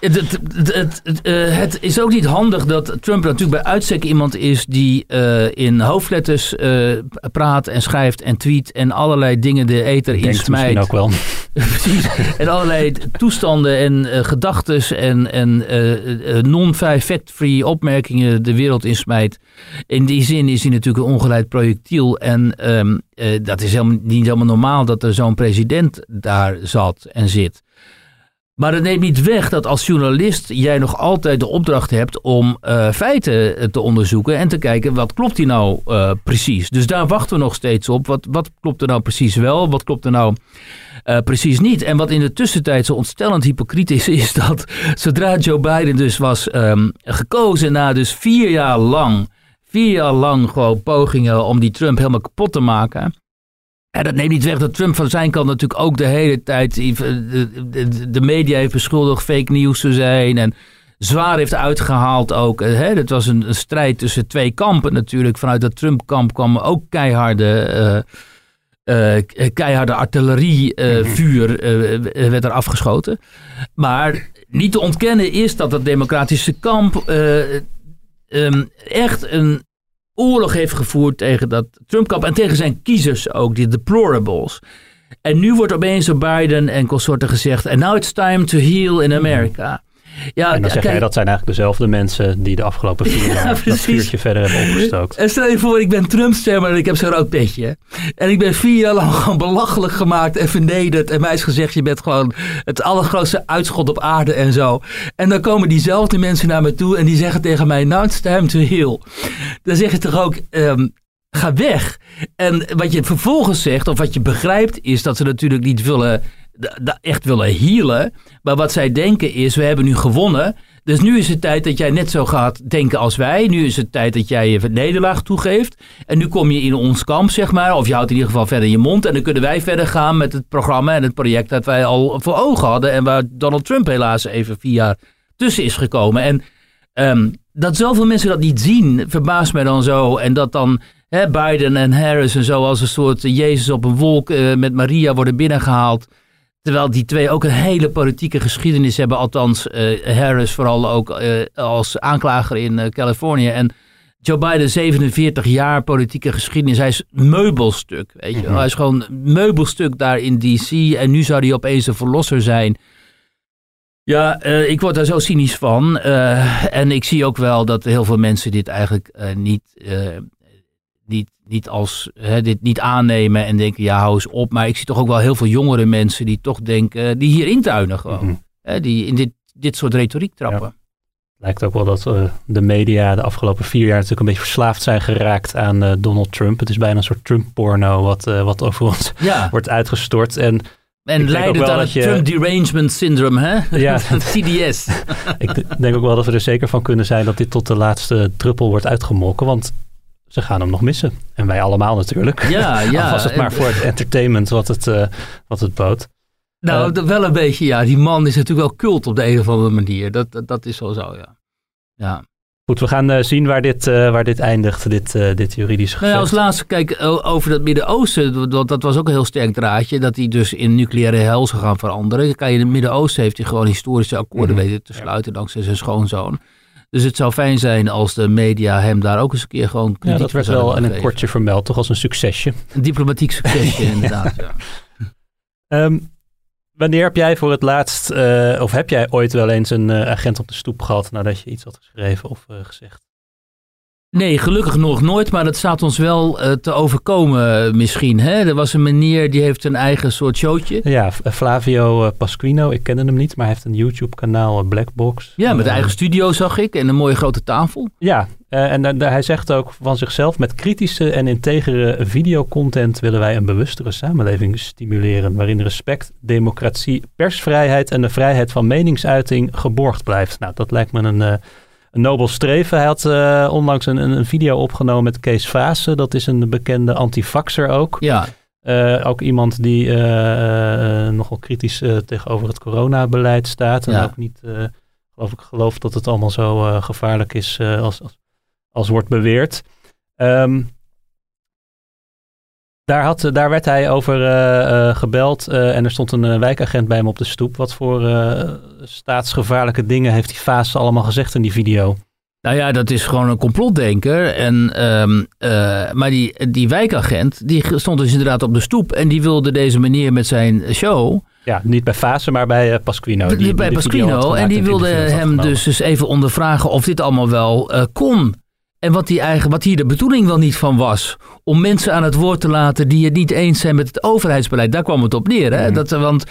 Het, het, het, uh, het, is ook niet handig dat Trump natuurlijk bij uitstek iemand is die uh, in hoofdletters uh, praat en schrijft en tweet en allerlei dingen de ether insmijt. misschien ook wel. Precies. En allerlei toestanden en gedachten en, en non-fact-free opmerkingen de wereld insmijt. In die zin is hij natuurlijk een ongeleid projectiel en um, dat is helemaal, niet helemaal normaal dat er zo'n president daar zat en zit. Maar het neemt niet weg dat als journalist jij nog altijd de opdracht hebt om uh, feiten te onderzoeken en te kijken wat klopt die nou uh, precies. Dus daar wachten we nog steeds op. Wat, wat klopt er nou precies wel? Wat klopt er nou precies niet? En wat in de tussentijd zo ontstellend hypocriet is, is dat zodra Joe Biden dus was um, gekozen na dus vier jaar lang, vier jaar lang gewoon pogingen om die Trump helemaal kapot te maken en dat neemt niet weg dat Trump van zijn kant natuurlijk ook de hele tijd de, media heeft beschuldigd fake nieuws te zijn. En zwaar heeft uitgehaald ook. Hè? Het was een, een, strijd tussen twee kampen natuurlijk. Vanuit dat Trump-kamp kwam ook keiharde, uh, uh, keiharde artillerievuur uh, werd er afgeschoten. Maar niet te ontkennen is dat het democratische kamp um, echt een oorlog heeft gevoerd tegen dat Trump-kamp en tegen zijn kiezers ook, die deplorables. En nu wordt opeens door Biden en consorten gezegd, and now it's time to heal in America. Ja, en dan zeg jij dat zijn eigenlijk dezelfde mensen die de afgelopen vier jaar ja, dat vuurtje verder hebben opgestookt. En stel je voor, ik ben Trump-stemmer en ik heb zo'n rood petje. En ik ben vier jaar lang gewoon belachelijk gemaakt en vernederd. En mij is gezegd, je bent gewoon het allergrootste uitschot op aarde en zo. En dan komen diezelfde mensen naar me toe en die zeggen tegen mij, now it's time to heal. Dan zeg je toch ook, um, ga weg. En wat je vervolgens zegt, of wat je begrijpt, is dat ze natuurlijk niet willen echt willen healen. Maar wat zij denken is, we hebben nu gewonnen. Dus nu is het tijd dat jij net zo gaat denken als wij. Nu is het tijd dat jij je nederlaag toegeeft. En nu kom je in ons kamp, zeg maar. Of je houdt in ieder geval verder je mond. En dan kunnen wij verder gaan met het programma en het project dat wij al voor ogen hadden. En waar Donald Trump helaas even vier jaar tussen is gekomen. En um, dat zoveel mensen dat niet zien, verbaast mij dan zo. En dat dan Biden en Harris en zo als een soort Jezus op een wolk uh, met Maria worden binnengehaald. Terwijl die twee ook een hele politieke geschiedenis hebben. Althans, uh, Harris vooral ook uh, als aanklager in uh, Californië. En Joe Biden 47 jaar politieke geschiedenis. Hij is meubelstuk. Weet je? Mm -hmm. Hij is gewoon meubelstuk daar in DC. En nu zou hij opeens een verlosser zijn. Ja, ik word daar zo cynisch van. en ik zie ook wel dat heel veel mensen dit eigenlijk niet niet, niet als hè, dit niet aannemen en denken, ja, hou eens op. Maar ik zie toch ook wel heel veel jongere mensen die toch denken, die hier intuinen gewoon. Mhm. hè, die in dit, dit soort retoriek trappen. Lijkt ook wel dat uh, de media de afgelopen vier jaar natuurlijk een beetje verslaafd zijn geraakt aan uh, Donald Trump. Het is bijna een soort Trump-porno wat, uh, wat over ons ja. wordt uitgestort. En en leidend aan het je... Trump Derangement Syndrome, hè? Ja. CDS. ik denk ook wel dat we er zeker van kunnen zijn dat dit tot de laatste druppel wordt uitgemolken. Want ze gaan hem nog missen. En wij allemaal natuurlijk. Ja, ja. was het maar voor het entertainment wat het, uh, wat het bood. Nou, uh, wel een beetje, ja. Die man is natuurlijk wel cult op de een of andere manier. Dat, dat, dat is wel zo, ja. Ja. Goed, we gaan uh, zien waar dit, waar dit eindigt, dit, dit juridische gevecht. Nou ja, als laatste, kijk, over het Midden-Oosten, dat, dat was ook een heel sterk draadje, dat hij dus in nucleaire hel zou gaan veranderen. Kijk, in het Midden-Oosten heeft hij gewoon historische akkoorden mm -hmm. weten te sluiten, dankzij zijn schoonzoon. Dus het zou fijn zijn als de media hem daar ook eens een keer gewoon kritiek Ja, dat werd wel in een kortje vermeld, toch als een succesje. Een diplomatiek succesje, inderdaad, ja. Um, Wanneer heb jij voor het laatst, of heb jij ooit wel eens een agent op de stoep gehad nadat je iets had geschreven of gezegd? Nee, gelukkig nog nooit, maar dat staat ons wel uh, te overkomen misschien. Hè? Er was een meneer die heeft een eigen soort showtje. Ja, Flavio uh, Pasquino, ik kende hem niet, maar hij heeft een YouTube-kanaal, uh, Blackbox. Ja, met een eigen studio zag ik en een mooie grote tafel. Ja, en hij zegt ook van zichzelf, met kritische en integere videocontent willen wij een bewustere samenleving stimuleren, waarin respect, democratie, persvrijheid en de vrijheid van meningsuiting geborgd blijft. Nou, dat lijkt me een een nobel streven. Hij had uh, onlangs een, een, video opgenomen met Kees Vaassen. Dat is een bekende antivaxer ook. Ja. Uh, ook iemand die uh, nogal kritisch tegenover het coronabeleid staat. En ook niet, geloof ik, geloof dat het allemaal zo gevaarlijk is als, als, als, wordt beweerd. Um, daar, had, daar werd hij over uh, uh, gebeld uh, en er stond een wijkagent bij hem op de stoep. Wat voor staatsgevaarlijke dingen heeft die Faas allemaal gezegd in die video? Nou ja, dat is gewoon een complotdenker. En, um, maar die, die wijkagent, die stond dus inderdaad op de stoep. En die wilde deze meneer met zijn show... Ja, niet bij Fase, maar bij Pasquino. Die, bij Pasquino. En die wilde hem dus, dus even ondervragen of dit allemaal wel kon. En wat, die eigen, wat hier de bedoeling wel niet van was. Om mensen aan het woord te laten die het niet eens zijn met het overheidsbeleid. Daar kwam het op neer. Hè? Mhm. Dat, want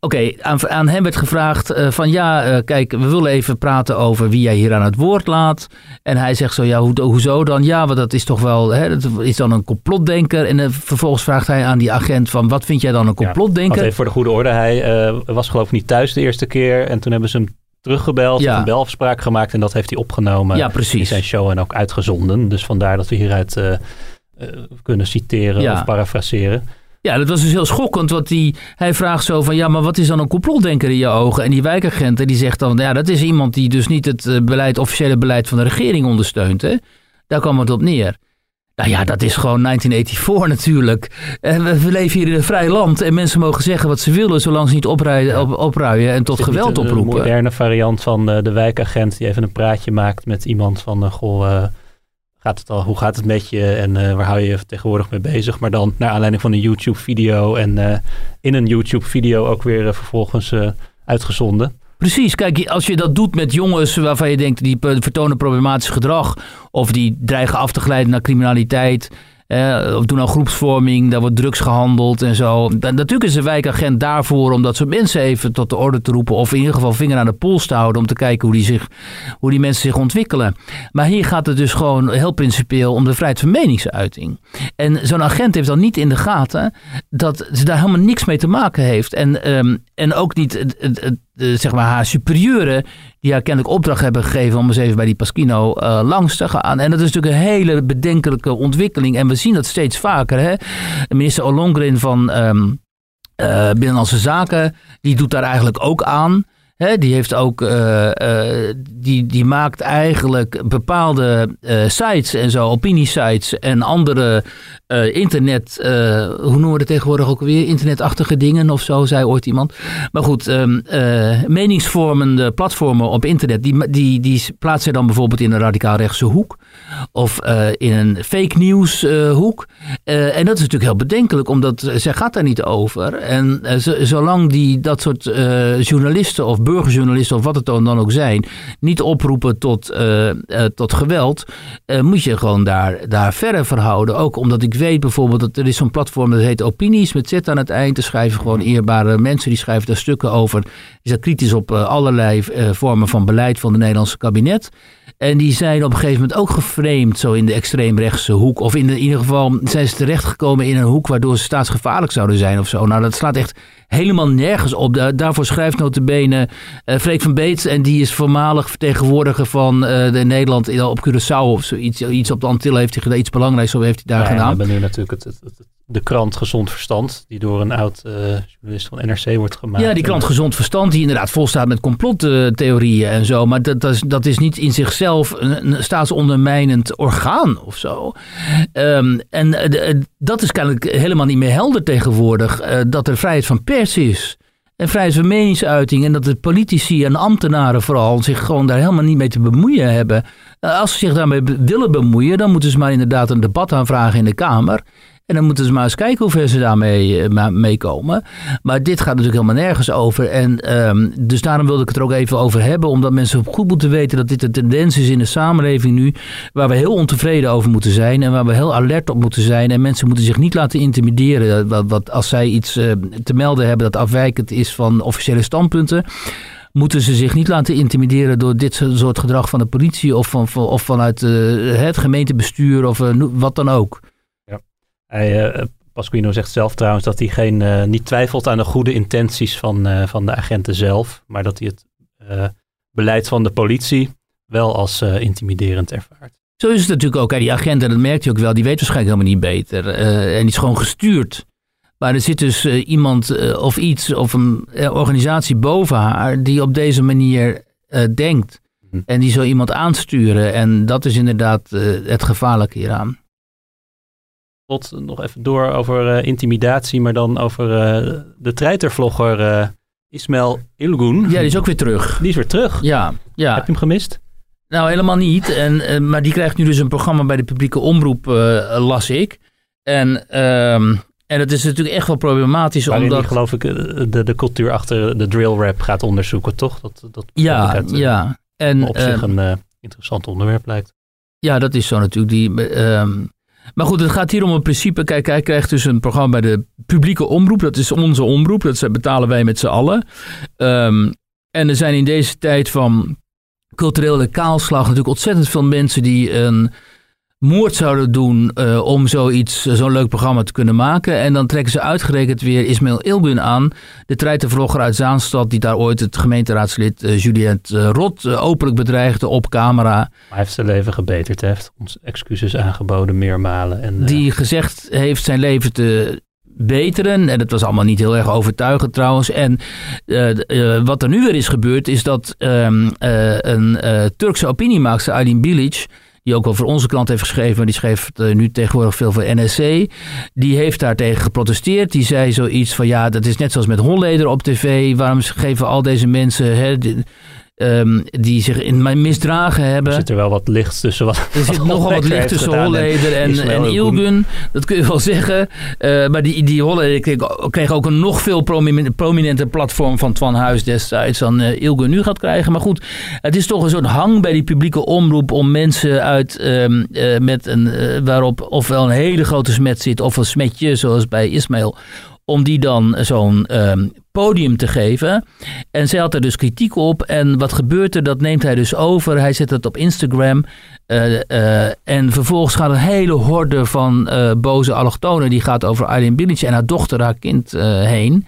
oké, aan, aan, hem werd gevraagd uh, van ja, uh, kijk, we willen even praten over wie jij hier aan het woord laat. En hij zegt zo, ja, ho hoezo dan? Ja, want dat is toch wel, hè, dat is dan een complotdenker. En uh, vervolgens vraagt hij aan die agent van, wat vind jij dan een complotdenker? Ja, voor de goede orde, hij was geloof ik niet thuis de eerste keer. En toen hebben ze hem teruggebeld, ja. een belafspraak gemaakt en dat heeft hij opgenomen ja, precies. in zijn show en ook uitgezonden. Dus vandaar dat we hieruit uh, kunnen citeren of parafraseren. Ja, dat was dus heel schokkend, want die, hij vraagt zo van, ja, maar wat is dan een complotdenker in je ogen? En die wijkagent, die zegt dan, ja, dat is iemand die dus niet het eh, beleid, officiële beleid van de regering ondersteunt. Hè? Daar kwam het op neer. Nou ja, dat is gewoon 1984 natuurlijk. En we, leven hier in een vrij land en mensen mogen zeggen wat ze willen, zolang ze niet opruien, op, opruien en tot geweld oproepen. Een moderne variant van uh, de wijkagent die even een praatje maakt met iemand van, uh, goh, uh, gaat het al, hoe gaat het met je en waar hou je je tegenwoordig mee bezig? Maar dan naar aanleiding van een YouTube-video en in een YouTube-video ook weer vervolgens uitgezonden. Precies, kijk, als je dat doet met jongens waarvan je denkt die vertonen problematisch gedrag of die dreigen af te glijden naar criminaliteit of doen al groepsvorming, daar wordt drugs gehandeld en zo. Dan, natuurlijk is een wijkagent daarvoor om dat soort mensen even tot de orde te roepen. Of in ieder geval vinger aan de pols te houden om te kijken hoe die, zich, hoe die mensen zich ontwikkelen. Maar hier gaat het dus gewoon heel principieel om de vrijheid van meningsuiting. En zo'n agent heeft dan niet in de gaten dat ze daar helemaal niks mee te maken heeft. En, um, en ook niet het, zeg maar haar superieuren die haar kennelijk opdracht hebben gegeven om eens even bij die Pasquino uh, langs te gaan. En dat is natuurlijk een hele bedenkelijke ontwikkeling. En we zien dat steeds vaker. Hè? Minister Ollongren van um, uh, Binnenlandse Zaken, die doet daar eigenlijk ook aan die heeft ook, uh, uh, die, die maakt eigenlijk bepaalde uh, sites en zo, opiniesites en andere internet, hoe noemen we het tegenwoordig ook weer, internetachtige dingen of zo, zei ooit iemand. Maar goed, um, meningsvormende platformen op internet, die, die, die plaatst hij dan bijvoorbeeld in een radicaal rechtse hoek of in een fake news hoek. en dat is natuurlijk heel bedenkelijk, omdat zij gaat daar niet over. En zolang die dat soort journalisten of burgerjournalisten of wat het dan, ook zijn, niet oproepen tot, uh, tot geweld, uh, moet je gewoon daar, daar verre verhouden. Ook omdat ik weet bijvoorbeeld dat er is zo'n platform dat heet Opinies met zit aan het eind. Er schrijven gewoon eerbare mensen, die schrijven daar stukken over. Die zijn kritisch op allerlei vormen van beleid van het Nederlandse kabinet. En die zijn op een gegeven moment ook geframed, zo in de extreemrechtse hoek. Of in, in ieder geval zijn ze terechtgekomen in een hoek waardoor ze staatsgevaarlijk zouden zijn of zo. Nou, dat slaat echt helemaal nergens op. daarvoor schrijft notabene uh, Freek van Beets. En die is voormalig vertegenwoordiger van uh, de Nederland op Curaçao of zoiets. Iets op de Antillen heeft hij gedaan. Iets belangrijks zo heeft hij daar gedaan. We hebben nu natuurlijk het, het, de krant Gezond Verstand, die door een oud uh, journalist van NRC wordt gemaakt. Ja, die krant Gezond Verstand, die inderdaad volstaat met complottheorieën en zo. Maar dat, dat, is, dat is niet in zichzelf een, een staatsondermijnend orgaan of zo. Um, en dat is kennelijk helemaal niet meer helder tegenwoordig, uh, dat er vrijheid van pers is. En vrijheid van meningsuiting en dat de politici en ambtenaren vooral zich gewoon daar helemaal niet mee te bemoeien hebben. Als ze zich daarmee willen bemoeien, dan moeten ze maar inderdaad een debat aanvragen in de Kamer. En dan moeten ze maar eens kijken hoe ver ze daarmee uh, mee komen. Maar dit gaat natuurlijk helemaal nergens over. En ehm, dus daarom wilde ik het er ook even over hebben. Omdat mensen goed moeten weten dat dit een tendens is in de samenleving nu. Waar we heel ontevreden over moeten zijn. En waar we heel alert op moeten zijn. En mensen moeten zich niet laten intimideren. Wat, wat als zij iets uh, te melden hebben dat afwijkend is van officiële standpunten moeten ze zich niet laten intimideren door dit soort gedrag van de politie of, van, of vanuit het gemeentebestuur of wat dan ook. Hij, uh, Pasquino zegt zelf trouwens dat hij geen, niet twijfelt aan de goede intenties van, van de agenten zelf, maar dat hij het beleid van de politie wel als intimiderend ervaart. Zo is het natuurlijk ook. Hè. Die agent, dat merkt hij ook wel, die weet waarschijnlijk helemaal niet beter. en die is gewoon gestuurd. Maar er zit dus iemand of iets of een organisatie boven haar die op deze manier denkt. Hm. En die zo iemand aansturen. En dat is inderdaad het gevaarlijke hieraan. Tot nog even door over intimidatie, maar dan over de treitervlogger Ismail Ilgun. Ja, die is ook weer terug. Die is weer terug. Ja, ja. Heb je hem gemist? Nou, helemaal niet. En, maar die krijgt nu dus een programma bij de publieke omroep, las ik. En ehm, en dat is natuurlijk echt wel problematisch. Waarin omdat... die, geloof ik, eh, de, de cultuur achter de drill rap gaat onderzoeken, toch? Dat, dat ja, eh, ja. En, op zich ehm, een uh, interessant onderwerp lijkt. Ja, dat is zo natuurlijk. Die, um, maar goed, het gaat hier om een principe. Kijk, hij krijgt dus een programma bij de publieke omroep. Dat is onze omroep. Dat betalen wij met z'n allen. Um, en er zijn in deze tijd van culturele kaalslag natuurlijk ontzettend veel mensen die een moord zouden doen uh, om zoiets, eh, zo'n leuk programma te kunnen maken. En dan trekken ze uitgerekend weer Ismail Ilbun aan, de treitenvlogger uit Zaanstad, die daar ooit het gemeenteraadslid uh, Juliette Rot openlijk bedreigde op camera. Maar hij heeft zijn leven gebeterd, heeft ons excuses aangeboden meermalen. En, Die gezegd heeft zijn leven te beteren. En dat was allemaal niet heel erg overtuigend trouwens. En uh, uh, wat er nu weer is gebeurd, is dat um, uh, een Turkse opiniemaakster, Aydin Bilic die ook wel voor onze klant heeft geschreven, maar die schreef uh, nu tegenwoordig veel voor NSC. Die heeft daar tegen geprotesteerd. Die zei zoiets van ja, dat is net zoals met Holleder op tv. Waarom geven al deze mensen hè, Um, die zich in misdragen hebben. Er zit er wel wat licht tussen. Wat, er zit nogal wat licht tussen Holleder en, en, Ilgun. Dat kun je wel zeggen. Uh, maar die, die Holleder kreeg, kreeg, ook een nog veel prominente platform van Twan Huis destijds dan uh, Ilgun nu gaat krijgen. Maar goed, het is toch een soort hang bij die publieke omroep om mensen uit um, uh, met een waarop ofwel een hele grote smet zit of een smetje zoals bij Ismail om die dan zo'n um, podium te geven. En zij had er dus kritiek op. En wat gebeurt er? Dat neemt hij dus over. Hij zet het op Instagram. Uh, uh, en vervolgens gaat een hele horde van uh, boze allochtonen. Die gaat over Eileen Bilic en haar dochter, haar kind heen.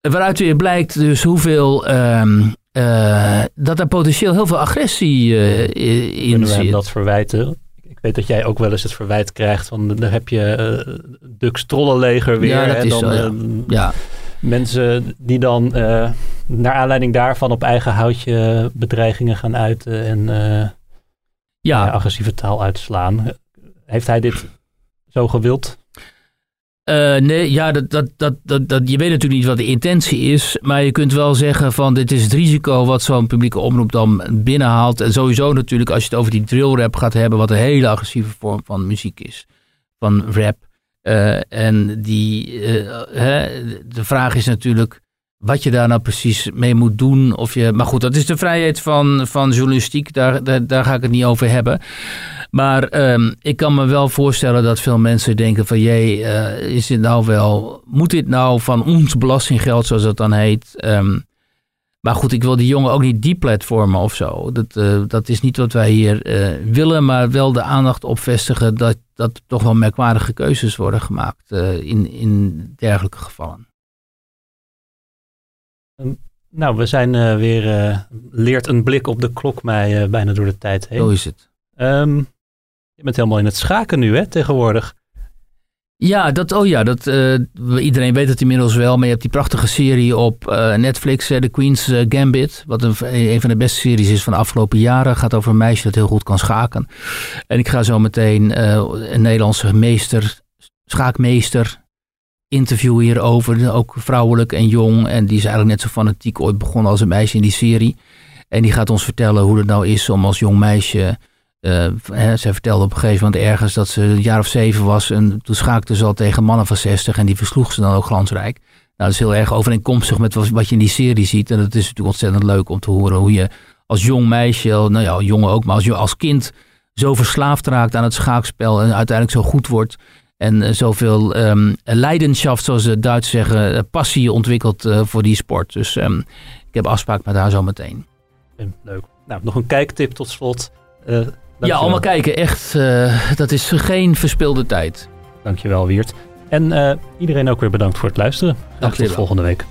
Waaruit weer blijkt dus hoeveel... Um, dat er potentieel heel veel agressie in Kunnen zit. Kunnen dat verwijten? Weet dat jij ook wel eens het verwijt krijgt van dan heb je uh, Dux trollenleger weer. Ja, is dan, zo, ja. Ja. Mensen die dan uh, naar aanleiding daarvan op eigen houtje bedreigingen gaan uiten en ja. agressieve taal uitslaan. Heeft hij dit zo gewild? Uh, nee, ja, dat, dat, dat, dat, je weet natuurlijk niet wat de intentie is. Maar je kunt wel zeggen van dit is het risico wat zo'n publieke omroep dan binnenhaalt. En sowieso natuurlijk als je het over die drill rap gaat hebben, wat een hele agressieve vorm van muziek is. Van rap. Uh, en die, uh, hè, de vraag is natuurlijk wat je daar nou precies mee moet doen. Of je, maar goed, dat is de vrijheid van, van journalistiek. Daar, daar, daar ga ik het niet over hebben. Maar um, ik kan me wel voorstellen dat veel mensen denken van... jee, uh, is dit nou wel... moet dit nou van ons belastinggeld, zoals dat dan heet... Um, maar goed, ik wil die jongen ook niet deplatformen of zo. Dat, uh, dat is niet wat wij hier uh, willen, maar wel de aandacht op vestigen dat, dat toch wel merkwaardige keuzes worden gemaakt uh, in, in dergelijke gevallen. Um, nou, we zijn weer, leert een blik op de klok mij bijna door de tijd heen. Zo is het. Um, bent helemaal in het schaken nu, hè, tegenwoordig. Ja, dat, oh ja, dat, uh, iedereen weet het inmiddels wel. Maar je hebt die prachtige serie op uh, Netflix, uh, The Queen's Gambit. Wat een, een van de beste series is van de afgelopen jaren. Gaat over een meisje dat heel goed kan schaken. En ik ga zo meteen een Nederlandse meester, schaakmeester, interviewen hierover. Ook vrouwelijk en jong. En die is eigenlijk net zo fanatiek ooit begonnen als een meisje in die serie. En die gaat ons vertellen hoe het nou is om als jong meisje ze vertelde op een gegeven moment ergens dat ze een jaar of zeven was. En toen schaakte ze al tegen mannen van 60 en die versloeg ze dan ook glansrijk. Nou, dat is heel erg overeenkomstig met wat je in die serie ziet. En dat is natuurlijk ontzettend leuk om te horen hoe je als jong meisje, nou ja, jongen ook, maar als je als kind zo verslaafd raakt aan het schaakspel en uiteindelijk zo goed wordt. En uh, zoveel um, leidenschap, zoals de Duitsers zeggen, eh, passie ontwikkelt uh, voor die sport. Dus um, ik heb afspraak met haar zo meteen. Leuk. Nou, nog een kijktip tot slot. Uh, ja, allemaal kijken. Echt, dat is geen verspilde tijd. Dankjewel, Wiert. En iedereen ook weer bedankt voor het luisteren. Graag tot volgende week.